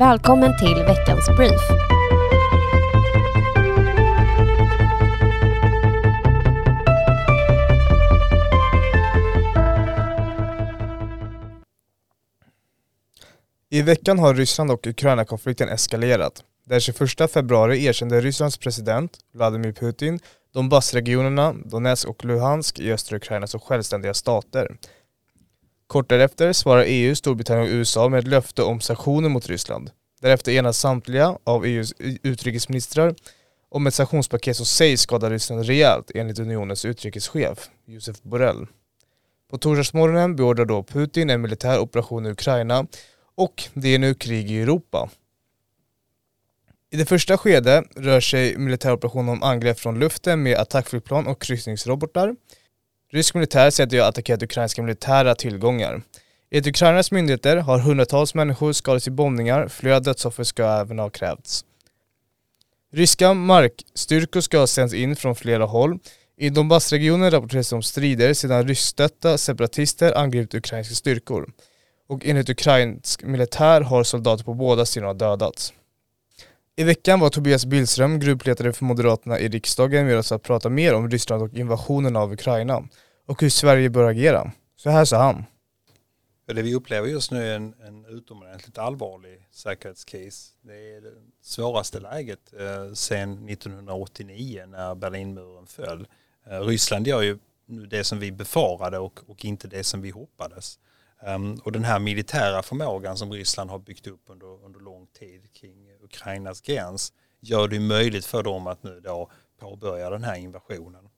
Välkommen till veckans brief. I veckan har Ryssland och Ukraina-konflikten eskalerat. Den 21 februari erkände Rysslands president Vladimir Putin Donbassregionerna Donetsk och Luhansk i östra Ukraina som självständiga stater. Kort därefter svarar EU, Storbritannien och USA med ett löfte om sanktioner mot Ryssland. Därefter enas samtliga av EUs utrikesministrar om ett sanktionspaket som sägs skada Ryssland rejält enligt unionens utrikeschef Josef Borrell. På torsdagsmorgonen beordrar då Putin en militär operation i Ukraina och det är nu krig i Europa. I det första skedet rör sig militäroperationen om angrepp från luften med attackflygplan och kryssningsrobotar. Rysk militär säger att de har attackerat ukrainska militära tillgångar. Enligt Ukrainas myndigheter har hundratals människor skadats i bombningar, flera dödsoffer ska även ha krävts. Ryska markstyrkor ska ha sänts in från flera håll. I Donbassregionen rapporteras om strider sedan ryskstötta separatister angripit ukrainska styrkor. Och enligt ukrainsk militär har soldater på båda sidorna dödats. I veckan var Tobias Billström, gruppledare för Moderaterna i riksdagen, med oss för att prata mer om Ryssland och invasionen av Ukraina och hur Sverige bör agera. Så här sa han. Det vi upplever just nu är en, en utomordentligt allvarlig säkerhetskris. Det är det svåraste läget eh, sedan 1989 när Berlinmuren föll. Eh, Ryssland gör ju nu det som vi befarade och, och inte det som vi hoppades. Um, och den här militära förmågan som Ryssland har byggt upp under, under lång tid kring Ukrainas gräns gör det möjligt för dem att nu då påbörja den här invasionen.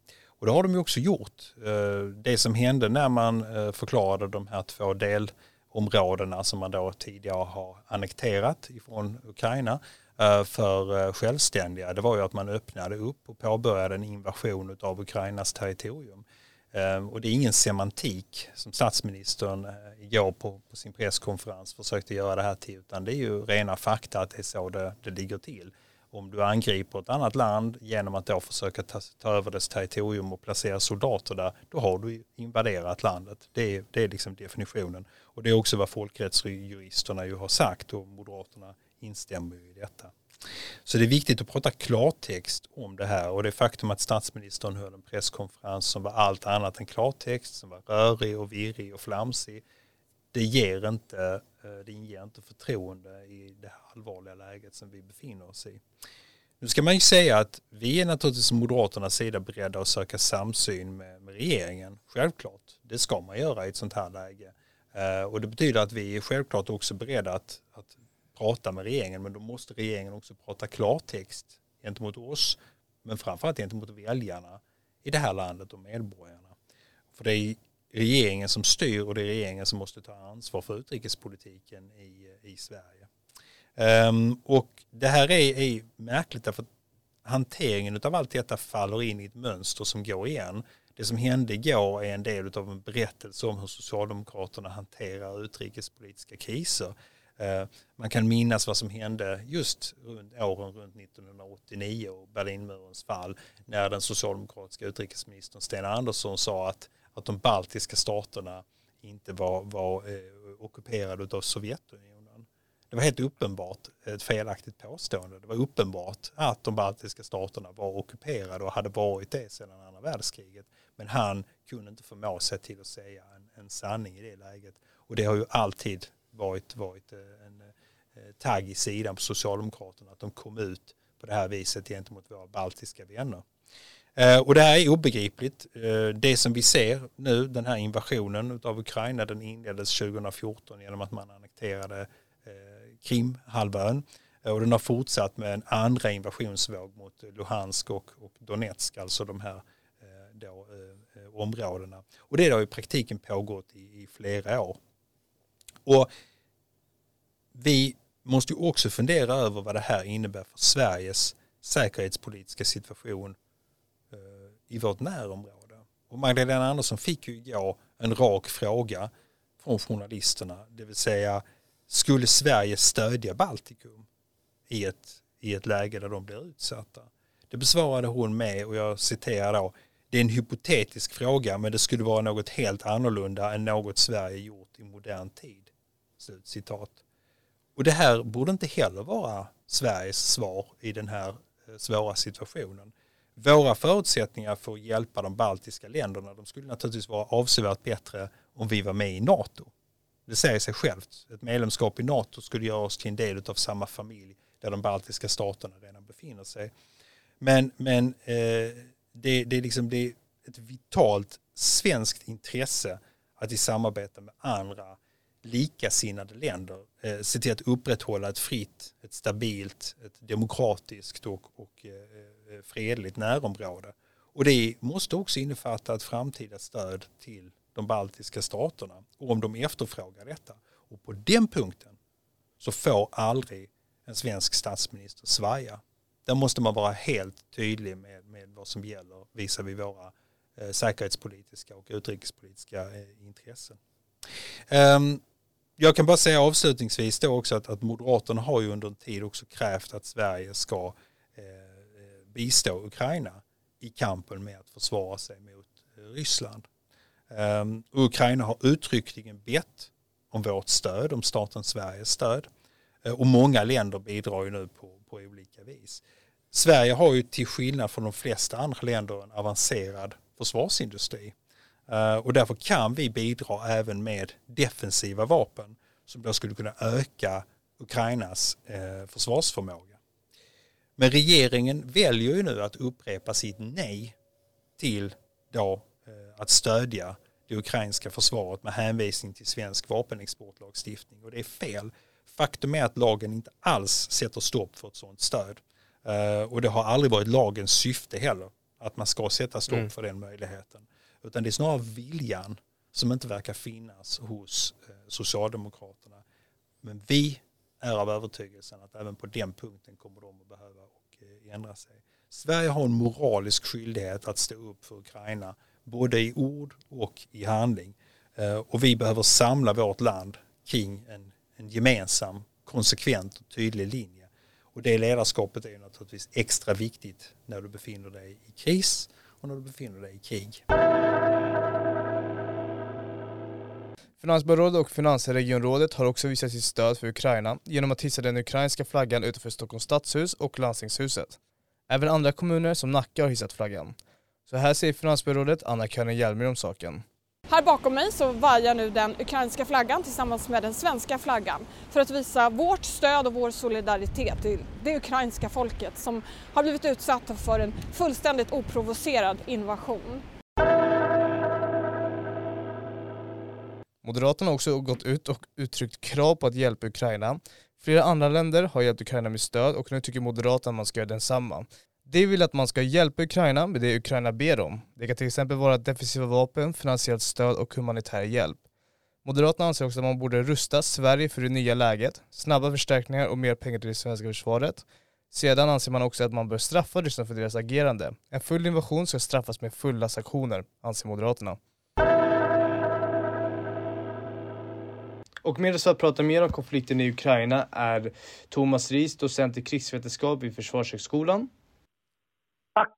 Och det har de ju också gjort. Eh, det som hände när man eh, förklarade de här två delområdena som man då tidigare har annekterat ifrån Ukraina eh, för självständiga, det var ju att man öppnade upp och påbörjade en invasion av Ukrainas territorium. Och det är ingen semantik som statsministern igår på, på sin presskonferens försökte göra det här till utan det är ju rena fakta att det är så det, det ligger till. Om du angriper ett annat land genom att då försöka ta, ta över dess territorium och placera soldater där, då har du invaderat landet. Det är, det är liksom definitionen. Och det är också vad folkrättsjuristerna ju har sagt och Moderaterna instämmer ju i detta. Så det är viktigt att prata klartext om det här och det faktum att statsministern höll en presskonferens som var allt annat än klartext, som var rörig och virrig och flamsig, det ger inte, eh, det inger inte förtroende i det här allvarliga läget som vi befinner oss i. Nu ska man ju säga att vi är naturligtvis från Moderaternas sida beredda att söka samsyn med, med regeringen. Självklart, det ska man göra i ett sånt här läge. Eh, och det betyder att vi är självklart också beredda att, att prata med regeringen men då måste regeringen också prata klartext gentemot oss men framförallt gentemot väljarna i det här landet och medborgarna. För det är regeringen som styr och det är regeringen som måste ta ansvar för utrikespolitiken i, i Sverige. Um, och det här är, är märkligt därför att hanteringen av allt detta faller in i ett mönster som går igen. Det som hände igår är en del av en berättelse om hur Socialdemokraterna hanterar utrikespolitiska kriser. Ehm, man kan minnas vad som hände just runt, åren runt 1989 och Berlinmurens fall när den socialdemokratiska utrikesministern Sten Andersson sa att, att de baltiska staterna inte var, var eh, ockuperade av Sovjetunionen. Det var helt uppenbart ett felaktigt påstående. Det var uppenbart att de baltiska staterna var ockuperade och hade varit det sedan andra världskriget. Men han kunde inte förmå sig till att säga en, en sanning i det läget. Och det har ju alltid varit, varit eh, en eh, tagg i sidan på Socialdemokraterna att de kom ut på det här viset gentemot våra baltiska vänner. Eh, och det här är obegripligt. Eh, det som vi ser nu, den här invasionen av Ukraina, den inleddes 2014 genom att man annekterade eh, Krimhalvön. Eh, och den har fortsatt med en andra invasionsvåg mot Luhansk och, och Donetsk, alltså de här då, områdena. Och det har i praktiken pågått i, i flera år. Och vi måste ju också fundera över vad det här innebär för Sveriges säkerhetspolitiska situation i vårt närområde. Och Magdalena Andersson fick ju igår en rak fråga från journalisterna, det vill säga skulle Sverige stödja Baltikum i ett, i ett läge där de blir utsatta? Det besvarade hon med, och jag citerar då, det är en hypotetisk fråga men det skulle vara något helt annorlunda än något Sverige gjort i modern tid. Citat. Och det här borde inte heller vara Sveriges svar i den här eh, svåra situationen. Våra förutsättningar för att hjälpa de baltiska länderna de skulle naturligtvis vara avsevärt bättre om vi var med i NATO. Det säger sig självt. Ett medlemskap i NATO skulle göra oss till en del av samma familj där de baltiska staterna redan befinner sig. Men, men eh, det, det, är liksom, det är ett vitalt svenskt intresse att i samarbete med andra likasinnade länder eh, se till att upprätthålla ett fritt, ett stabilt, ett demokratiskt och, och eh, Eh, fredligt närområde. Och det måste också innefatta ett framtida stöd till de baltiska staterna och om de efterfrågar detta. Och på den punkten så får aldrig en svensk statsminister svaja. Där måste man vara helt tydlig med, med vad som gäller visar vi våra eh, säkerhetspolitiska och utrikespolitiska eh, intressen. Um, jag kan bara säga avslutningsvis då också att, att Moderaterna har ju under en tid också krävt att Sverige ska eh, bistå Ukraina i kampen med att försvara sig mot eh, Ryssland. Um, Ukraina har uttryckligen bett om vårt stöd, om staten Sveriges stöd. Uh, och många länder bidrar ju nu på, på olika vis. Sverige har ju till skillnad från de flesta andra länder en avancerad försvarsindustri. Uh, och därför kan vi bidra även med defensiva vapen som då skulle kunna öka Ukrainas uh, försvarsförmåga. Men regeringen väljer ju nu att upprepa sitt nej till då att stödja det ukrainska försvaret med hänvisning till svensk vapenexportlagstiftning och det är fel. Faktum är att lagen inte alls sätter stopp för ett sådant stöd. Uh, och det har aldrig varit lagens syfte heller att man ska sätta stopp mm. för den möjligheten. Utan det är snarare viljan som inte verkar finnas hos uh, Socialdemokraterna. Men vi är av övertygelsen att även på den punkten kommer de att behöva och, eh, ändra sig. Sverige har en moralisk skyldighet att stå upp för Ukraina både i ord och i handling. Eh, och vi behöver samla vårt land kring en, en gemensam, konsekvent och tydlig linje. Och det ledarskapet är naturligtvis extra viktigt när du befinner dig i kris och när du befinner dig i krig. Finansborgarrådet och Finansregionrådet har också visat sitt stöd för Ukraina genom att hissa den ukrainska flaggan utanför Stockholms stadshus och landstingshuset. Även andra kommuner som Nacka har hissat flaggan. Så här säger finansbyrådet Anna König Hjelmer om saken. Här bakom mig så vajar nu den ukrainska flaggan tillsammans med den svenska flaggan för att visa vårt stöd och vår solidaritet till det ukrainska folket som har blivit utsatta för en fullständigt oprovocerad invasion. Moderaterna har också gått ut och uttryckt krav på att hjälpa Ukraina. Flera andra länder har hjälpt Ukraina med stöd och nu tycker Moderaterna att man ska göra densamma. De vill att man ska hjälpa Ukraina med det Ukraina ber om. Det kan till exempel vara defensiva vapen, finansiellt stöd och humanitär hjälp. Moderaterna anser också att man borde rusta Sverige för det nya läget, snabba förstärkningar och mer pengar till det svenska försvaret. Sedan anser man också att man bör straffa Ryssland för deras agerande. En full invasion ska straffas med fulla sanktioner, anser Moderaterna. Och med oss för att prata mer om konflikten i Ukraina är Thomas Ries, docent i krigsvetenskap vid Försvarshögskolan. Tack!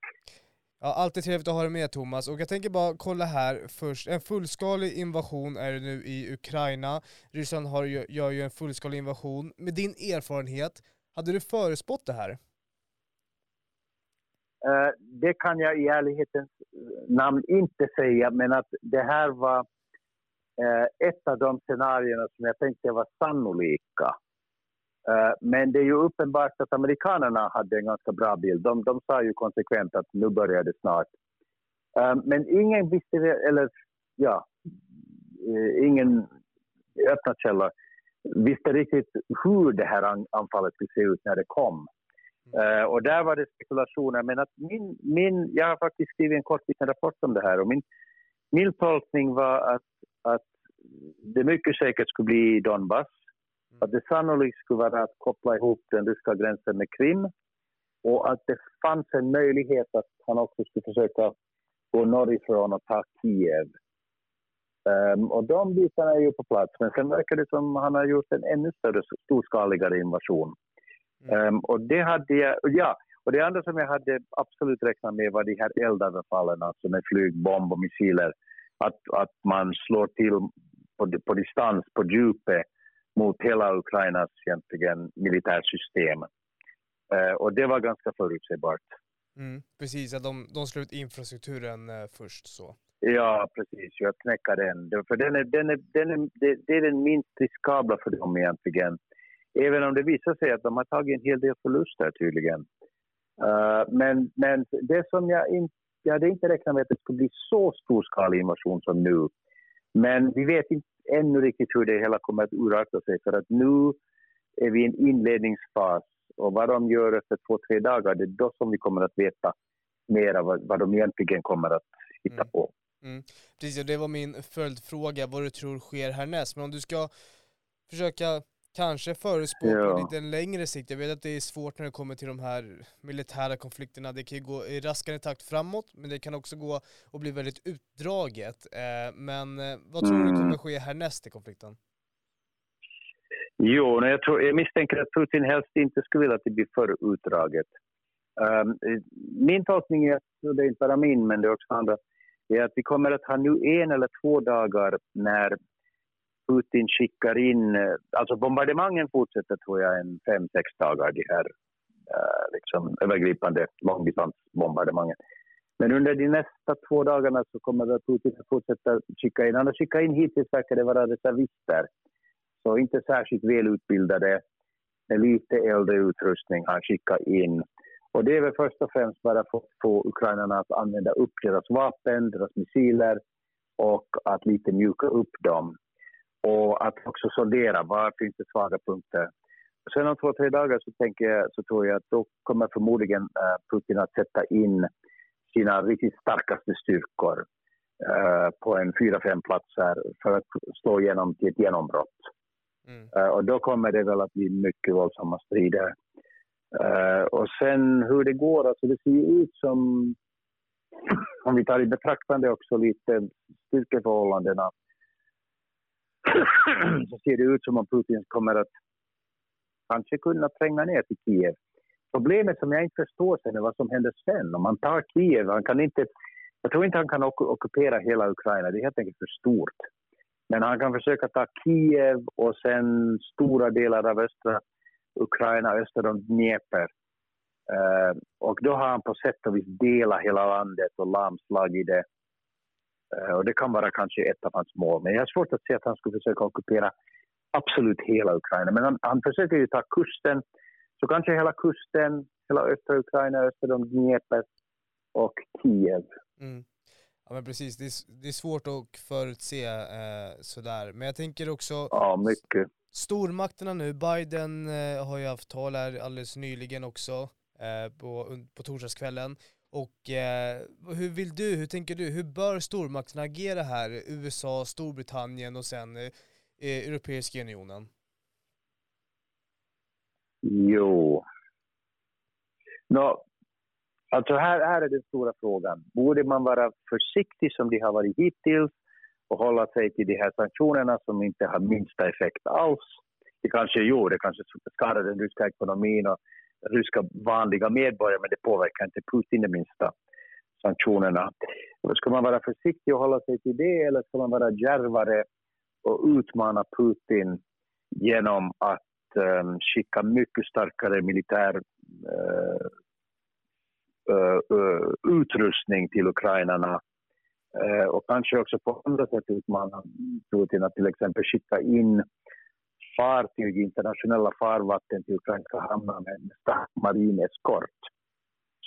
Ja, alltid trevligt att ha dig med Thomas. Och jag tänker bara kolla här först. En fullskalig invasion är det nu i Ukraina. Ryssland har, gör ju en fullskalig invasion. Med din erfarenhet, hade du förespått det här? Uh, det kan jag i ärlighetens namn inte säga, men att det här var Eh, ett av de scenarierna som jag tänkte var sannolika. Eh, men det är ju uppenbart att amerikanerna hade en ganska bra bild. De, de sa ju konsekvent att nu börjar det snart. Eh, men ingen visste, eller ja, ingen öppna källa visste riktigt hur det här anfallet skulle se ut när det kom. Mm. och där var det spekulationer, men att min, min, jag har faktiskt skrivit en kort liten rapport om det här och min, min tolkning var att det mycket säkert skulle bli Donbass att det sannolikt skulle vara att koppla ihop den ryska gränsen med Krim och att det fanns en möjlighet att han också skulle försöka gå norrifrån och ta Kiev. Um, och de bitarna är ju på plats, men sen verkar det som han har gjort en ännu större, storskaligare invasion. Mm. Um, och det hade jag, ja, och det andra som jag hade absolut räknat med var de här eldöverfallen, alltså med flyg, bomb och missiler. Att, att man slår till på, på distans, på djupet mot hela Ukrainas egentligen militärsystem. Eh, och det var ganska förutsägbart. Mm, precis, att de, de slår ut infrastrukturen eh, först så. Ja, precis. Jag knäcker den. För den är, den är, den är, det, det är den minst riskabla för dem egentligen. Även om det visar sig att de har tagit en hel del förluster tydligen. Uh, men, men det som jag inte, jag hade inte räknat med att det skulle bli så storskalig invasion som nu. Men vi vet inte ännu riktigt hur det hela kommer att urarta sig för att nu är vi i en inledningsfas och vad de gör efter två, tre dagar, det är då som vi kommer att veta mera vad, vad de egentligen kommer att hitta Mm. på. Mm. Precis, och det var min följdfråga, vad du tror sker härnäst. Men om du ska försöka kanske på Ja. lite längre sikt. Jag vet att det är svårt när det kommer till de här militära konflikterna. Det kan ju gå i raskare takt framåt, men det kan också gå och bli väldigt utdraget. Eh, men eh, vad tror du Mm. kommer ske härnäst i konflikten? Jo, nej, jag, tror, jag misstänker att Putin helst inte skulle vilja att det blir för utdraget. Um, min tolkning är, och det är inte bara min, men det är också andra, är att vi kommer att ha nu en eller två dagar när Putin skickar in, eh, alltså bombardemangen fortsätter tror jag en fem, sex dagar, de här eh, liksom, övergripande långdistansbombardemangen. Men under de nästa två dagarna så kommer väl Putin att fortsätta skicka in, han har skickat in hittills verkar det vara reservister så inte särskilt välutbildade, med lite äldre utrustning han skickar in. Och det är väl först och främst bara för att få ukrainarna att använda upp deras vapen, deras missiler och att lite mjuka upp dem. Och att också sondera var finns det svaga punkter. Sen om två, tre dagar så, tänker jag, så tror jag att då kommer förmodligen eh, Putin att sätta in sina riktigt starkaste styrkor eh, på en fyra, fem platser för att slå igenom till ett genombrott. Mm. Eh, och då kommer det väl att bli mycket våldsamma strider. Och sen hur det går, alltså det ser ut som, om vi tar i betraktande också lite styrkeförhållandena, så ser det ut som om Putin kommer att kanske kunna tränga ner till Kiev. Problemet som jag inte förstår sen är vad som händer sen. Om han tar Kiev, han kan inte, jag tror inte han kan ok- ockupera hela Ukraina, det är helt enkelt för stort. Men han kan försöka ta Kiev och sen stora delar av östra Ukraina öster om Dnepr. Uh, eh, och då har han på sätt och vis delat hela landet och lamslagit det. Eh, och det kan vara kanske ett av hans mål. Men jag har svårt att se att han skulle försöka ockupera absolut hela Ukraina. Men han, han försöker ju ta kusten. Så kanske hela kusten, hela östra Ukraina öster om Dnepr och Kiev. Mm. Ja men precis, det är, det är svårt att förutse eh, sådär. Men jag tänker också, Ja, mycket. stormakterna nu, Biden eh, har ju haft tal här alldeles nyligen också eh, på, på torsdagskvällen. Och eh, hur vill du, hur tänker du, hur bör stormakterna agera här? USA, Storbritannien och sen eh, Europeiska unionen? Jo. Nå, alltså här, här är den stora frågan. Borde man vara försiktig som de har varit hittills och hålla sig till de här sanktionerna som inte har minsta effekt alls? Det kanske gjorde, det kanske skadade den ryska ekonomin och ryska vanliga medborgare men det påverkar inte Putin det minsta, sanktionerna. Ska man vara försiktig och hålla sig till det eller ska man vara djärvare och utmana Putin genom att um, skicka mycket starkare militär uh, uh, uh, utrustning till ukrainarna uh, och kanske också på andra sätt utmana Putin att till exempel skicka in fartyg i internationella farvatten till ukrainska hamnar med stark marineskort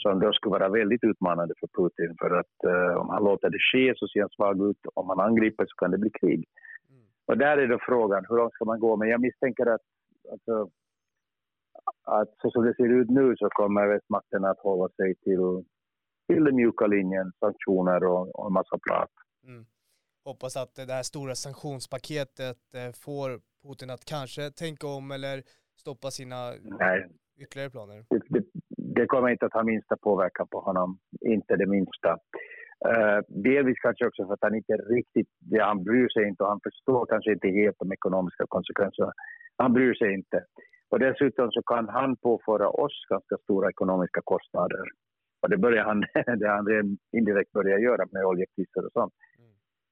som då skulle vara väldigt utmanande för Putin för att uh, om han låter det ske så ser han svag ut, om han angriper så kan det bli krig. Mm. Och där är då frågan, hur långt ska man gå? Men jag misstänker att, alltså, att så som det ser ut nu så kommer västmakterna att hålla sig till, till den mjuka linjen, sanktioner och, och en massa prat. Mm. Hoppas att det här stora sanktionspaketet eh, får Putin att kanske tänka om eller stoppa sina Nej, ytterligare planer. det, det, kommer inte att ha minsta påverkan på honom, inte det minsta. Uh, delvis kanske också för att han inte riktigt, ja, han bryr sig inte och han förstår kanske inte helt de ekonomiska konsekvenserna. Han bryr sig inte. Och dessutom så kan han påföra oss ganska stora ekonomiska kostnader. Och det börjar han, det han indirekt börjat göra med oljepriser och sånt.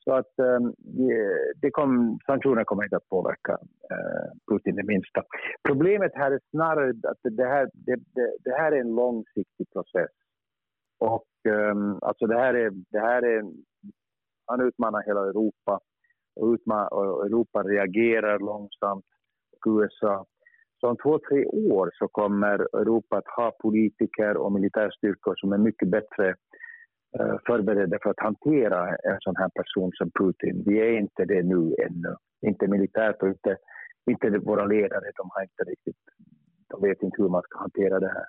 Så att eh, det kom, sanktioner kommer inte att påverka eh, Putin det minsta. Problemet här är snarare att det här, det, det, det här är en långsiktig process. Och ehm, alltså det här är, det här är, han utmanar hela Europa och, utman, och Europa reagerar långsamt och USA. Så om två, tre år så kommer Europa att ha politiker och militärstyrkor som är mycket bättre förberedda för att hantera en sån här person som Putin. Vi är inte det nu ännu. Inte militärt och inte, inte våra ledare. De har inte riktigt, de vet inte hur man ska hantera det här.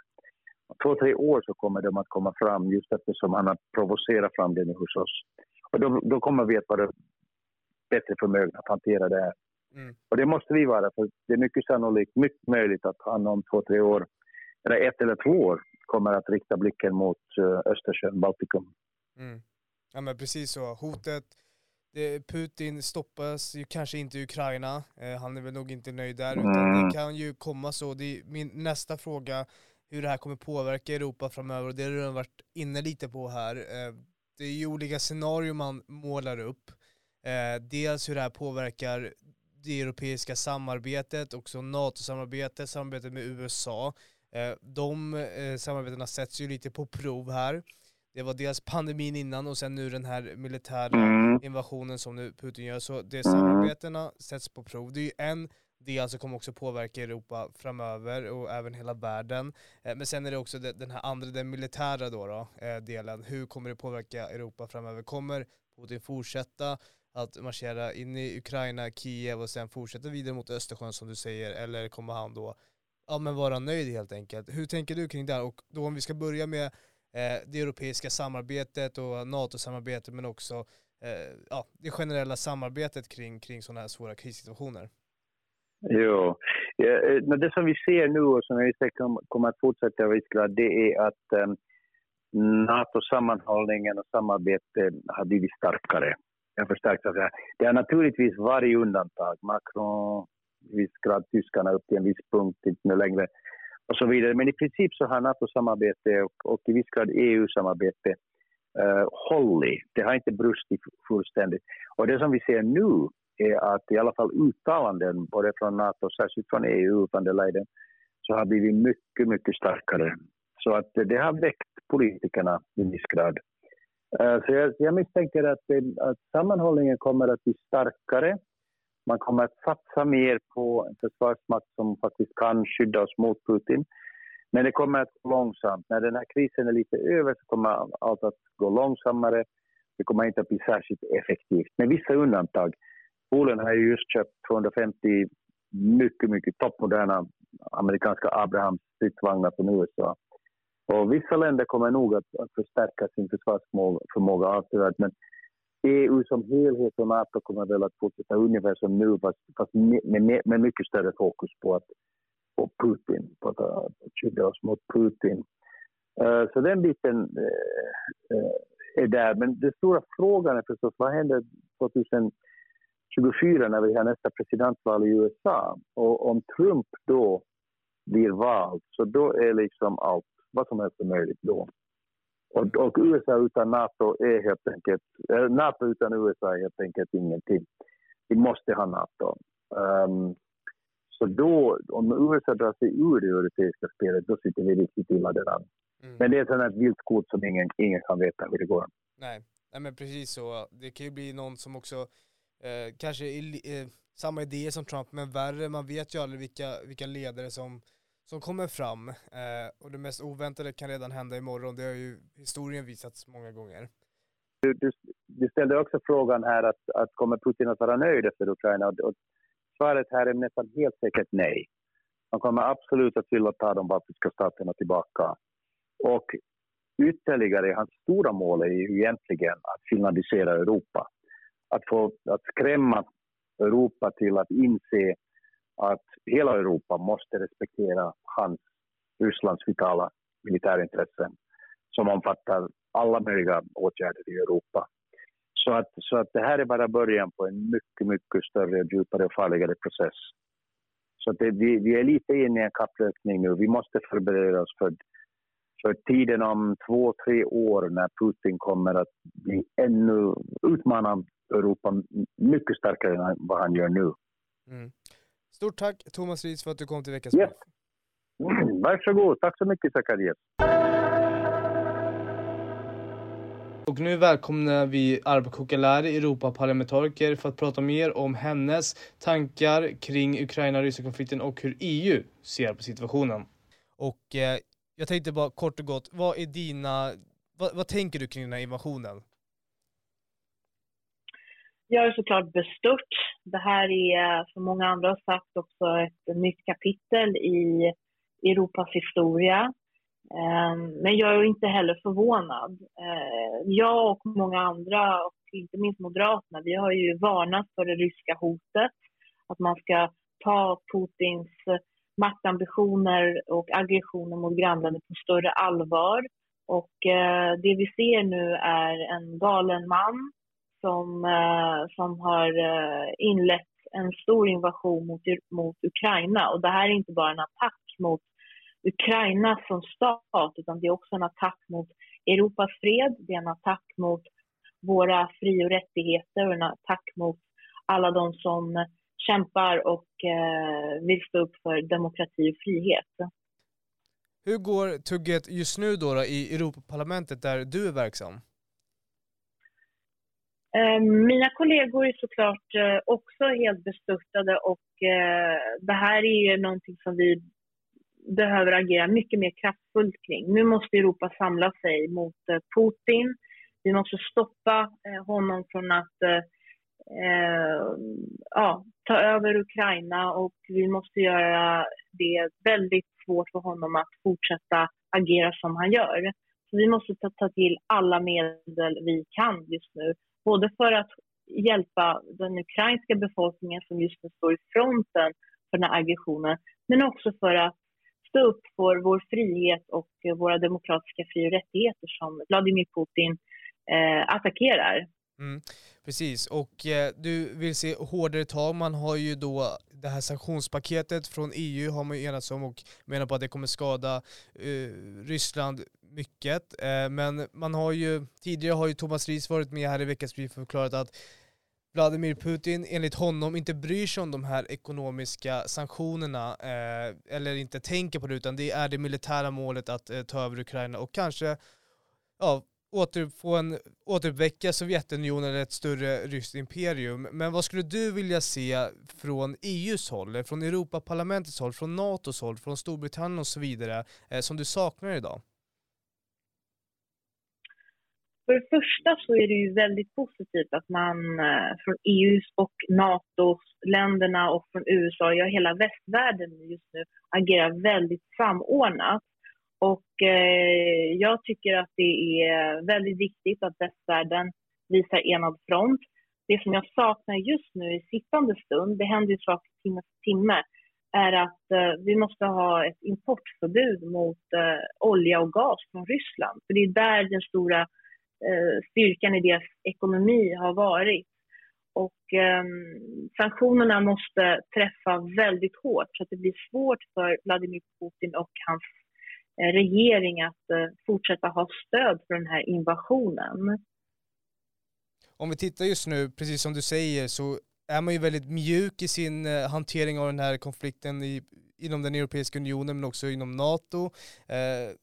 Om två, tre år så kommer de att komma fram just eftersom han har provocerat fram det nu hos oss. Och då, då kommer vi att vara bättre förmögna att hantera det här. Mm. Och det måste vi vara, för det är mycket sannolikt, mycket möjligt att han om två, tre år, eller ett eller två år, kommer att rikta blicken mot uh, Östersjön, Baltikum. Mm. Ja men precis så, hotet, Putin stoppas ju kanske inte i Ukraina, eh, han är väl nog inte nöjd där, utan mm. det kan ju komma så. Det är min nästa fråga, hur det här kommer påverka Europa framöver, och det har du redan varit inne lite på här. Eh, det är ju olika scenarier man målar upp. Eh, dels hur det här påverkar det europeiska samarbetet, också NATO-samarbetet, samarbetet med USA. Eh, de eh, samarbetena sätts ju lite på prov här. Det var dels pandemin innan och sen nu den här militära mm. invasionen som nu Putin gör. Så det samarbetena sätts på prov. Det är ju en del som kommer också påverka Europa framöver och även hela världen. Eh, men sen är det också den här andra, den militära då, då delen. Hur kommer det påverka Europa framöver? Kommer Putin fortsätta att marschera in i Ukraina, Kiev och sen fortsätta vidare mot Östersjön som du säger? Eller kommer han då ja, men vara nöjd helt enkelt. Hur tänker du kring det? Och då om vi ska börja med eh, det europeiska samarbetet och NATO-samarbetet men också eh, ja, det generella samarbetet kring, kring sådana här svåra krissituationer. Jo, ja, eh, det som vi ser nu och som vi kommer att fortsätta i det är att eh, NATO-sammanhållningen och samarbetet har blivit starkare. Jag förstärkt alltså, det har naturligtvis varit undantag. Macron viss grad tyskarna upp till en viss punkt, inte nu längre och så vidare. Men i princip så har NATO-samarbete och, och i viss grad EU-samarbete uh, eh, hållit. Det har inte brustit fullständigt. Och det som vi ser nu är att i alla fall uttalanden både från NATO och särskilt från EU utan det så har blivit mycket, mycket starkare. Så att det har väckt politikerna i viss grad. Uh, så jag, jag misstänker att, att sammanhållningen kommer att bli starkare man kommer att satsa mer på en försvarsmakt som faktiskt kan skydda oss mot Putin. Men det kommer att gå långsamt. När den här krisen är lite över så kommer allt att gå långsammare. Det kommer inte att bli särskilt effektivt, med vissa undantag. Polen har ju just köpt 250 mycket, mycket toppmoderna amerikanska Abrahams stridsvagnar från USA. Och vissa länder kommer nog att, att förstärka sin försvarsförmåga avsevärt, men EU som helhet och NATO kommer väl att fortsätta ungefär som nu fast, med, med, mycket större fokus på, att, på Putin, på att, att skydda oss mot Putin. Uh, så den biten uh, uh, är där. Men den stora frågan är förstås vad händer 2024 när vi har nästa presidentval i USA? Och om Trump då blir vald, så då är liksom allt, vad som helst är möjligt då. Och, och, USA utan NATO är helt enkelt, äh, NATO utan USA är helt enkelt ingenting. Vi måste ha NATO. Um, så då, om USA drar sig ur det europeiska spelet, då sitter vi riktigt illa däran. Mm. Men det är ett sånt vilt kort som ingen, ingen kan veta hur det går. Nej. Nej, men precis så. Det kan ju bli någon som också, eh, kanske är eh, samma idé som Trump, men värre. Man vet ju aldrig vilka, vilka ledare som som kommer fram eh, och det mest oväntade kan redan hända imorgon. Det har ju historien visat många gånger. Du, du, du ställde också frågan här att, att kommer Putin att vara nöjd efter Ukraina? Och, och svaret här är nästan helt säkert nej. Han kommer absolut att vilja ta de baltiska staterna tillbaka. Och ytterligare, hans stora mål är ju egentligen att finlandisera Europa. Att få att skrämma Europa till att inse att hela Europa måste respektera hans, Rysslands vitala militärintressen som omfattar alla möjliga åtgärder i Europa. Så att, så att det här är bara början på en mycket, mycket större, djupare och farligare process. Så att det, vi, vi är lite inne i en kapplöpning nu. Vi måste förbereda oss för, för tiden om två, tre år när Putin kommer att bli ännu, utmana Europa mycket starkare än vad han gör nu. Mm. Stort tack Thomas Ries för att du kom till veckans yes. Mm, varsågod, tack så mycket Zacharias. Och nu välkomnar vi Arba Kokalari, Europaparlamentariker, för att prata mer om hennes tankar kring Ukraina-Ryssland-konflikten och hur EU ser på situationen. Och eh, jag tänkte bara kort och gott, vad är dina, vad, vad tänker du kring den här invasionen? Jag är såklart bestört. Det här är, som många andra har sagt, också ett nytt kapitel i Europas historia. Ehm, men jag är inte heller förvånad. Ehm, jag och många andra, och inte minst Moderaterna, vi har ju varnat för det ryska hotet. Att man ska ta Putins maktambitioner och aggressioner mot grannländer på större allvar. Och eh, det vi ser nu är en galen man som, eh, som har eh, inlett en stor invasion mot, mot Ukraina. Och det här är inte bara en attack mot Ukraina som stat, utan det är också en attack mot Europas fred, det är en attack mot våra fri och rättigheter och en attack mot alla de som kämpar och eh, vill stå upp för demokrati och frihet. Hur går tugget just nu då, då i Europaparlamentet där du är verksam? Ehm, mina kollegor är såklart eh, också helt bestörtade och eh, det här är ju någonting som vi behöver agera mycket mer kraftfullt kring. Nu måste Europa samla sig mot eh, Putin. Vi måste stoppa honom från att ehm, ja, ta över Ukraina och vi måste göra det väldigt svårt för honom att fortsätta agera som han gör. Så vi måste ta, ta till alla medel vi kan just nu Både för att hjälpa den ukrainska befolkningen som just nu står i fronten för den här aggressionen, men också för att stå upp för vår frihet och våra demokratiska fri och rättigheter som Vladimir Putin eh, attackerar. Mm, precis, och eh, du vill se hårdare tag. Man har ju då det här sanktionspaketet från EU har man ju enats om och menar på att det kommer skada eh, Ryssland mycket. Eh, men man har ju, tidigare har ju Thomas Ries varit med här i veckans brief och förklarat att Vladimir Putin enligt honom inte bryr sig om de här ekonomiska sanktionerna eh, eller inte tänker på det utan det är det militära målet att eh, ta över Ukraina och kanske ja, återfå en, återuppväcka Sovjetunionen eller ett större ryskt imperium. Men vad skulle du vilja se från EUs håll, från Europaparlamentets håll, från NATOs håll, från Storbritannien och så vidare, eh, som du saknar idag? För det första så är det ju väldigt positivt att man eh, från EUs och NATOs länderna och från USA, ja hela västvärlden just nu agerar väldigt samordnat. Och eh, jag tycker att det är väldigt viktigt att västvärlden visar enad front. Det som jag saknar just nu i sittande stund, det händer ju saker timme för timme, är att eh, vi måste ha ett importförbud mot eh, olja och gas från Ryssland. För det är där den stora Eh, styrkan i deras ekonomi har varit. Och eh, sanktionerna måste träffa väldigt hårt så att det blir svårt för Vladimir Putin och hans Eh, regering att eh, fortsätta ha stöd för den här invasionen. Om vi tittar just nu, precis som du säger, så är man ju väldigt mjuk i sin eh, hantering av den här konflikten i, inom den Europeiska unionen men också inom NATO. Eh,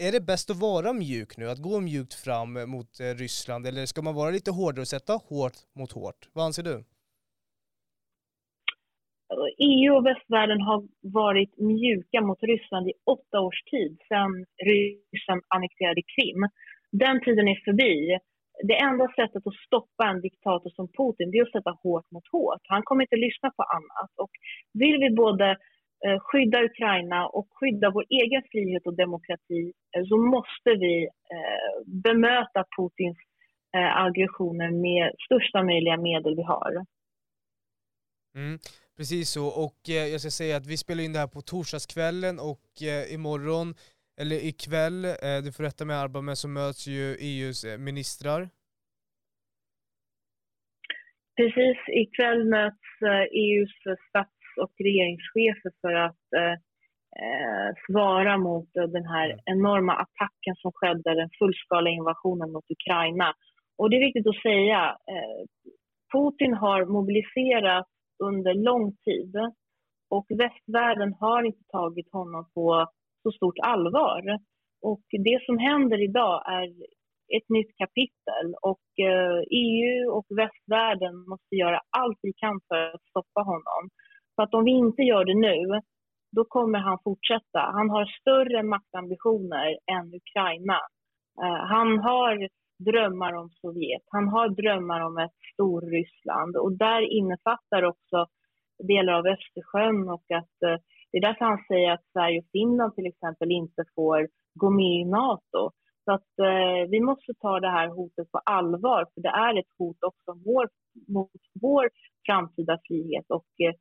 är det bäst att vara mjuk nu, att gå mjukt fram mot eh, Ryssland eller ska man vara lite hårdare och sätta hårt mot hårt? Vad anser du? EU och västvärlden har varit mjuka mot Ryssland i åtta års tid sedan Ryssland annekterade Krim. Den tiden är förbi. Det enda sättet att stoppa en diktator som Putin det är att sätta hårt mot hårt. Han kommer inte lyssna på annat. Och vill vi både eh, skydda Ukraina och skydda vår egen frihet och demokrati eh, så måste vi eh, bemöta Putins aggressioner med största möjliga medel vi har. Mm, precis så, och jag ska säga att vi spelar in det här på torsdagskvällen och imorgon, eller ikväll, du får rätta mig Arba, men så möts ju EUs ministrar. Precis, ikväll möts EUs stats och regeringschefer för att eh, eh, svara mot den här mm. enorma attacken som skedde, den fullskaliga invasionen mot Ukraina. Och det är viktigt att säga, eh, Putin har mobiliserat under lång tid och västvärlden har inte tagit honom på så stort allvar. Och det som händer idag är ett nytt kapitel och eh, EU och västvärlden måste göra allt vi kan för att stoppa honom. För att om vi inte gör det nu, då kommer han fortsätta. Han har större maktambitioner än Ukraina. Eh, han har drömmar om Sovjet, han har drömmar om ett Storryssland och där innefattar också delar av Östersjön och att eh, det är därför han säger att Sverige och Finland till exempel inte får gå med i Nato. Så att eh, vi måste ta det här hotet på allvar, för det är ett hot också vår, mot vår framtida frihet. Och, eh,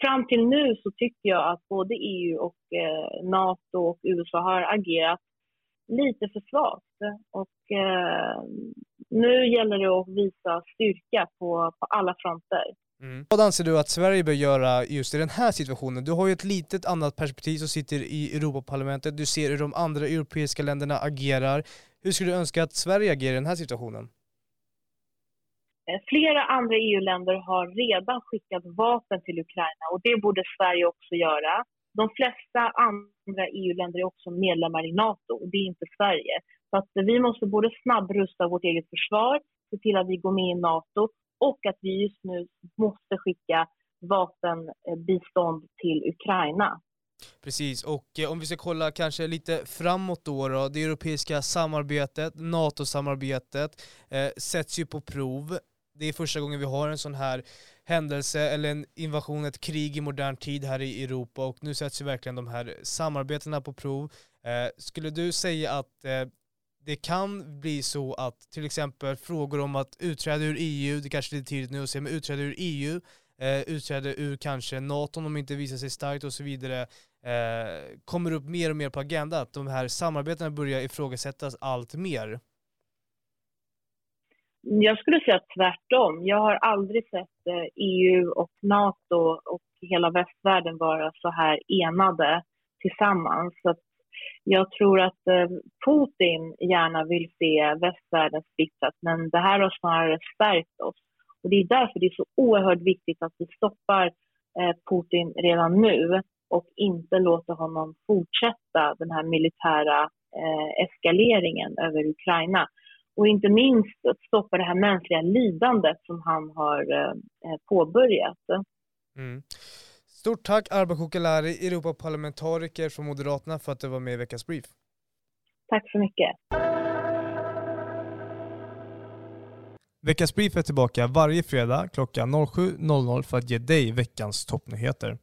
fram till nu så tycker jag att både EU och eh, Nato och USA har agerat lite för svagt. Och, eh, nu gäller det att visa styrka på, på alla fronter. Mm. Vad anser du att Sverige bör göra just i den här situationen? Du har ju ett litet annat perspektiv som sitter i Europaparlamentet, du ser hur de andra europeiska länderna agerar. Hur skulle du önska att Sverige agerar i den här situationen? Eh, flera andra EU-länder har redan skickat vapen till Ukraina och det borde Sverige också göra. De flesta andra EU-länder är också medlemmar i Nato och det är inte Sverige. Så att vi måste både snabbrusta vårt eget försvar, se till att vi går med i Nato och att vi just nu måste skicka vapenbistånd till Ukraina. Precis, och eh, om vi ska kolla kanske lite framåt då, då det europeiska samarbetet, NATO-samarbetet eh, sätts ju på prov. Det är första gången vi har en sån här händelse eller en invasion, ett krig i modern tid här i Europa och nu sätts ju verkligen de här samarbetena på prov. Eh, skulle du säga att eh, det kan bli så att till exempel frågor om att utträda ur EU, det kanske är lite tidigt nu att säga, men utträda ur EU, eh, utträda ur kanske NATO om de inte visar sig starkt och så vidare, eh, kommer upp mer och mer på agendan, att de här samarbetena börjar ifrågasättas allt mer. Jag skulle säga tvärtom. Jag har aldrig sett eh, EU och NATO och hela västvärlden vara så här enade tillsammans. Så jag tror att eh, Putin gärna vill se västvärlden splittrat men det här har snarare stärkt oss. Och det är därför det är så oerhört viktigt att vi stoppar eh, Putin redan nu och inte låter honom fortsätta den här militära eskaleringen över Ukraina. Och inte minst att stoppa det här mänskliga lidandet som han har påbörjat. Mm. Stort tack Arba Kokalari, Europaparlamentariker från Moderaterna för att du var med i veckans brief. Tack så mycket. Veckans brief är tillbaka varje fredag klockan 07.00 för att ge dig veckans toppnyheter.